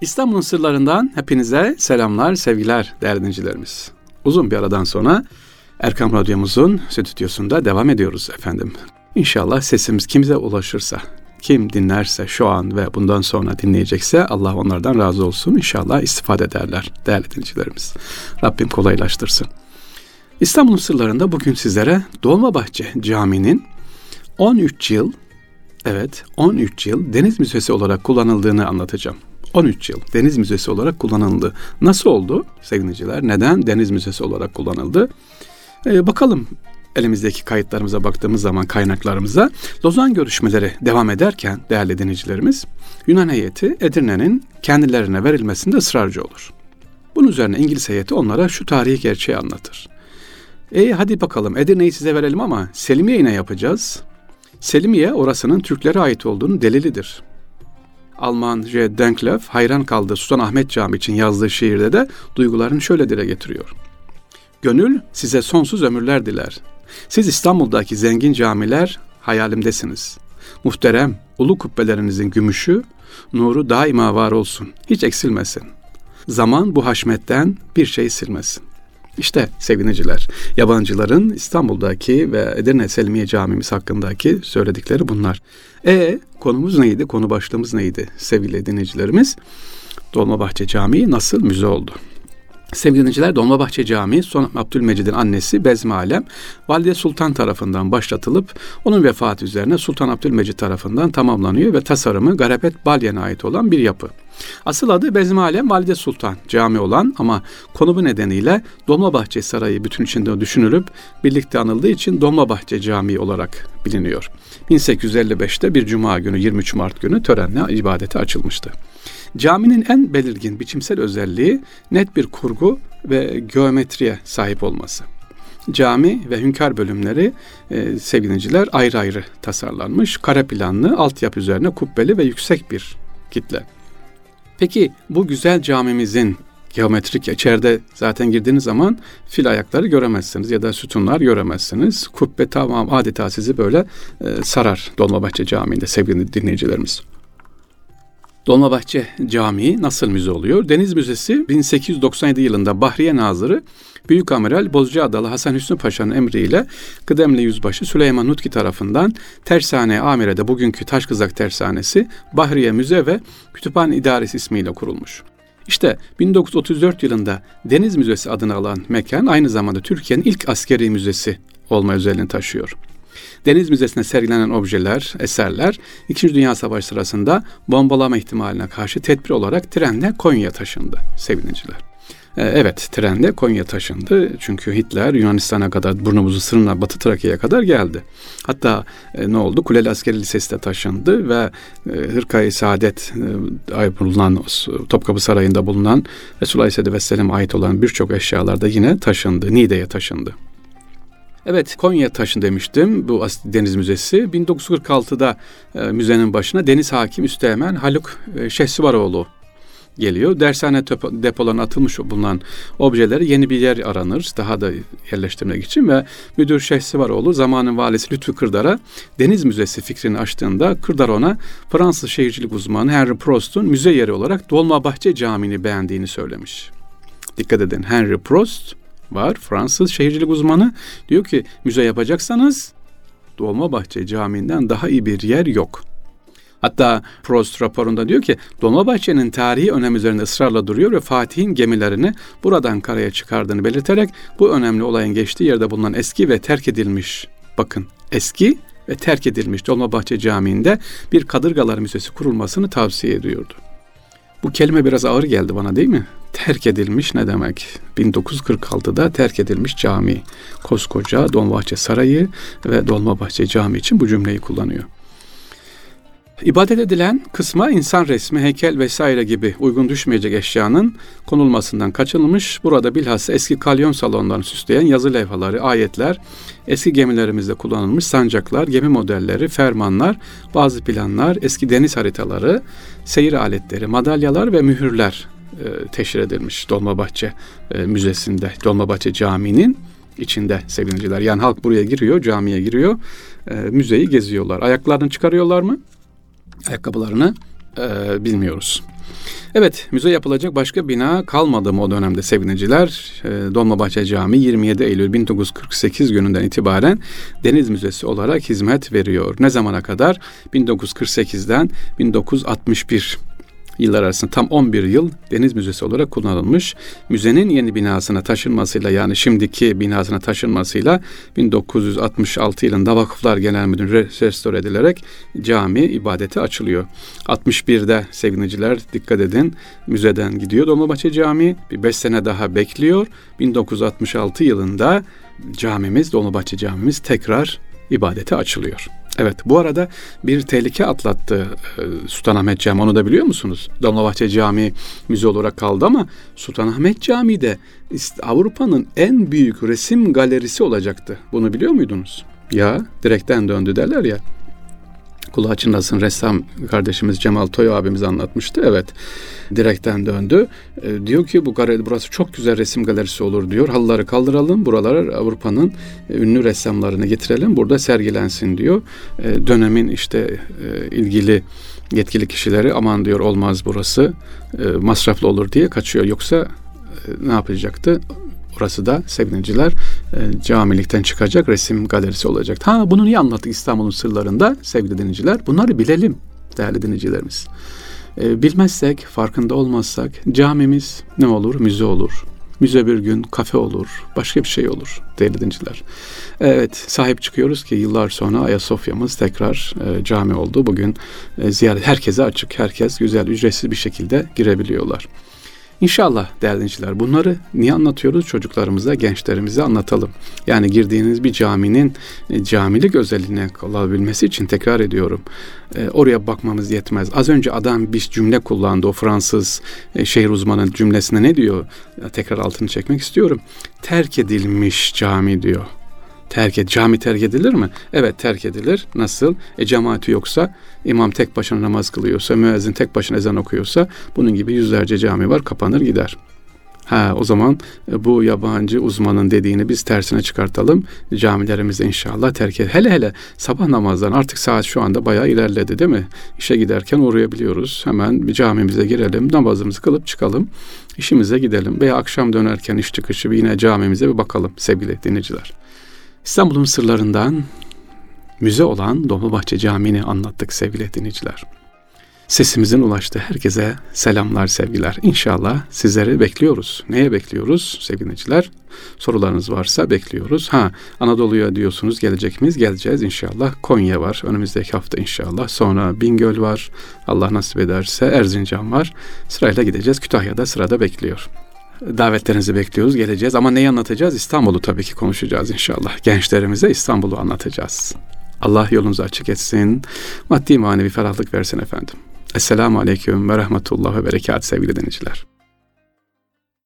İstanbul'un sırlarından hepinize selamlar, sevgiler değerli dinleyicilerimiz. Uzun bir aradan sonra Erkam Radyomuzun stüdyosunda devam ediyoruz efendim. İnşallah sesimiz kimize ulaşırsa, kim dinlerse şu an ve bundan sonra dinleyecekse Allah onlardan razı olsun. İnşallah istifade ederler değerli dinleyicilerimiz. Rabbim kolaylaştırsın. İstanbul'un sırlarında bugün sizlere Dolmabahçe Camii'nin 13 yıl, evet 13 yıl Deniz Müzesi olarak kullanıldığını anlatacağım. 13 yıl Deniz Müzesi olarak kullanıldı. Nasıl oldu sevgiliciler? Neden Deniz Müzesi olarak kullanıldı? Ee, bakalım elimizdeki kayıtlarımıza baktığımız zaman kaynaklarımıza Lozan görüşmeleri devam ederken değerli dinleyicilerimiz Yunan heyeti Edirne'nin kendilerine verilmesinde ısrarcı olur. Bunun üzerine İngiliz heyeti onlara şu tarihi gerçeği anlatır. E hadi bakalım Edirne'yi size verelim ama Selimiye ne yapacağız? Selimiye orasının Türklere ait olduğunu delilidir. Alman J. Denklev hayran kaldığı Sultan Ahmet Camii için yazdığı şiirde de duygularını şöyle dile getiriyor. Gönül size sonsuz ömürler diler. Siz İstanbul'daki zengin camiler hayalimdesiniz. Muhterem, ulu kubbelerinizin gümüşü, nuru daima var olsun, hiç eksilmesin. Zaman bu haşmetten bir şey silmesin. İşte sevgiliciler, yabancıların İstanbul'daki ve Edirne Selmiye Camimiz hakkındaki söyledikleri bunlar. E konumuz neydi? Konu başlığımız neydi sevgili dinleyicilerimiz? Dolmabahçe Camii nasıl müze oldu? Sevgili dinleyiciler Dolmabahçe Camii Son Abdülmecid'in annesi Bezmi Alem Valide Sultan tarafından başlatılıp onun vefatı üzerine Sultan Abdülmecid tarafından tamamlanıyor ve tasarımı Garabet Balyen'e ait olan bir yapı. Asıl adı Bezmi Alem Valide Sultan cami olan ama konumu nedeniyle Dolmabahçe Sarayı bütün içinde düşünülüp birlikte anıldığı için Dolmabahçe Camii olarak biliniyor. 1855'te bir cuma günü 23 Mart günü törenle ibadete açılmıştı. Caminin en belirgin biçimsel özelliği net bir kurgu ve geometriye sahip olması. Cami ve hünkâr bölümleri e, sevgiliciler ayrı ayrı tasarlanmış. Kare planlı, altyapı üzerine kubbeli ve yüksek bir kitle. Peki bu güzel camimizin geometrik içeride zaten girdiğiniz zaman fil ayakları göremezsiniz ya da sütunlar göremezsiniz. Kubbe tamam adeta sizi böyle e, sarar Dolmabahçe Camii'nde sevgili dinleyicilerimiz. Dolmabahçe Camii nasıl müze oluyor? Deniz Müzesi 1897 yılında Bahriye Nazırı Büyük Amiral Bozcaadalı Hasan Hüsnü Paşa'nın emriyle kıdemli yüzbaşı Süleyman Nutki tarafından Tersane Amire'de bugünkü Taşkızak Tersanesi Bahriye Müze ve Kütüphane İdaresi ismiyle kurulmuş. İşte 1934 yılında Deniz Müzesi adını alan mekan aynı zamanda Türkiye'nin ilk askeri müzesi olma özelliğini taşıyor. Deniz Müzesi'nde sergilenen objeler, eserler İkinci Dünya Savaşı sırasında bombalama ihtimaline karşı tedbir olarak trenle Konya taşındı sevgiliciler. Ee, evet trenle Konya taşındı çünkü Hitler Yunanistan'a kadar burnumuzu sırına Batı Trakya'ya kadar geldi. Hatta e, ne oldu? Kuleli Askeri Lisesi de taşındı ve e, Hırkayı Saadet e, bulunan Topkapı Sarayı'nda bulunan Resulullah Aleyhisselatü Vesselam'a ait olan birçok eşyalar da yine taşındı. Niğde'ye taşındı. Evet Konya taşın demiştim bu Deniz Müzesi. 1946'da e, müzenin başına Deniz Hakim Üsteğmen Haluk e, Şehsivaroğlu geliyor. Dershane depolarına atılmış bulunan objeleri yeni bir yer aranır. Daha da yerleştirmek için ve müdür Şehsivaroğlu zamanın valisi Lütfü Kırdar'a Deniz Müzesi fikrini açtığında Kırdar ona Fransız şehircilik uzmanı Henry Prost'un müze yeri olarak Dolmabahçe Camii'ni beğendiğini söylemiş. Dikkat edin Henry Prost var. Fransız şehircilik uzmanı diyor ki müze yapacaksanız Dolmabahçe Camii'nden daha iyi bir yer yok. Hatta Prost raporunda diyor ki Dolmabahçe'nin tarihi önem üzerinde ısrarla duruyor ve Fatih'in gemilerini buradan karaya çıkardığını belirterek bu önemli olayın geçtiği yerde bulunan eski ve terk edilmiş bakın eski ve terk edilmiş Dolmabahçe Camii'nde bir Kadırgalar Müzesi kurulmasını tavsiye ediyordu. Bu kelime biraz ağır geldi bana değil mi? Terk edilmiş ne demek? 1946'da terk edilmiş cami. Koskoca Dolmabahçe Sarayı ve Dolmabahçe Cami için bu cümleyi kullanıyor. İbadet edilen kısma insan resmi, heykel vesaire gibi uygun düşmeyecek eşyanın konulmasından kaçınılmış. Burada bilhassa eski kalyon salonlarını süsleyen yazı levhaları, ayetler, eski gemilerimizde kullanılmış sancaklar, gemi modelleri, fermanlar, bazı planlar, eski deniz haritaları, seyir aletleri, madalyalar ve mühürler e, teşhir edilmiş Dolmabahçe e, Müzesi'nde, Dolmabahçe Camii'nin içinde sevgiliciler. Yani halk buraya giriyor, camiye giriyor, e, müzeyi geziyorlar. Ayaklarını çıkarıyorlar mı? Ayakkabılarını e, bilmiyoruz. Evet, müze yapılacak başka bina kalmadı mı o dönemde sevgiliciler? E, Dolmabahçe Camii 27 Eylül 1948 gününden itibaren Deniz Müzesi olarak hizmet veriyor. Ne zamana kadar? 1948'den 1961 yıllar arasında tam 11 yıl Deniz Müzesi olarak kullanılmış. Müzenin yeni binasına taşınmasıyla yani şimdiki binasına taşınmasıyla 1966 yılında Vakıflar Genel Müdürlüğü restore edilerek cami ibadete açılıyor. 61'de sevgiliciler dikkat edin müzeden gidiyor Dolmabahçe Camii. Bir 5 sene daha bekliyor. 1966 yılında camimiz Dolmabahçe Camimiz tekrar ibadete açılıyor. Evet bu arada bir tehlike atlattı e, Sultanahmet Camii onu da biliyor musunuz? Dolmabahçe Camii müze olarak kaldı ama Sultanahmet Camii de Avrupa'nın en büyük resim galerisi olacaktı. Bunu biliyor muydunuz? Ya direkten döndü derler ya kulağı çınlasın ressam kardeşimiz Cemal Toy abimiz anlatmıştı. Evet direkten döndü. E, diyor ki bu galeri burası çok güzel resim galerisi olur diyor. Halıları kaldıralım buralara Avrupa'nın ünlü ressamlarını getirelim burada sergilensin diyor. E, dönemin işte e, ilgili yetkili kişileri aman diyor olmaz burası e, masraflı olur diye kaçıyor. Yoksa e, ne yapacaktı? Burası da sevgiliciler e, camilikten çıkacak resim galerisi olacak. Ha bunu niye anlattık İstanbul'un sırlarında sevgili dinleyiciler? Bunları bilelim değerli dinleyicilerimiz. E, bilmezsek, farkında olmazsak camimiz ne olur? Müze olur. Müze bir gün kafe olur, başka bir şey olur değerli dinleyiciler. Evet, sahip çıkıyoruz ki yıllar sonra Ayasofya'mız tekrar e, cami oldu. Bugün e, ziyaret herkese açık, herkes güzel, ücretsiz bir şekilde girebiliyorlar. İnşallah değerli dinleyiciler bunları niye anlatıyoruz? Çocuklarımıza, gençlerimize anlatalım. Yani girdiğiniz bir caminin e, camilik özelliğine olabilmesi için tekrar ediyorum. E, oraya bakmamız yetmez. Az önce adam bir cümle kullandı. O Fransız e, şehir uzmanı cümlesinde ne diyor? Tekrar altını çekmek istiyorum. Terk edilmiş cami diyor terk et, cami terk edilir mi? Evet terk edilir. Nasıl? E cemaati yoksa, imam tek başına namaz kılıyorsa, müezzin tek başına ezan okuyorsa bunun gibi yüzlerce cami var kapanır gider. Ha o zaman e, bu yabancı uzmanın dediğini biz tersine çıkartalım. Camilerimizde inşallah terk et. Hele hele sabah namazdan artık saat şu anda bayağı ilerledi değil mi? İşe giderken uğrayabiliyoruz. Hemen bir camimize girelim, namazımızı kılıp çıkalım. işimize gidelim. Veya akşam dönerken iş çıkışı yine camimize bir bakalım sevgili dinleyiciler. İstanbul'un sırlarından müze olan Dolmabahçe Camii'ni anlattık sevgili dinleyiciler. Sesimizin ulaştığı herkese selamlar, sevgiler. İnşallah sizleri bekliyoruz. Neye bekliyoruz sevgili dinleyiciler? Sorularınız varsa bekliyoruz. Ha Anadolu'ya diyorsunuz gelecek miyiz? Geleceğiz inşallah. Konya var önümüzdeki hafta inşallah. Sonra Bingöl var. Allah nasip ederse Erzincan var. Sırayla gideceğiz. Kütahya'da sırada bekliyor. Davetlerinizi bekliyoruz, geleceğiz. Ama neyi anlatacağız? İstanbul'u tabii ki konuşacağız inşallah. Gençlerimize İstanbul'u anlatacağız. Allah yolunuzu açık etsin. Maddi manevi ferahlık versin efendim. Esselamu Aleyküm ve Rahmetullah ve Berekat sevgili dinleyiciler.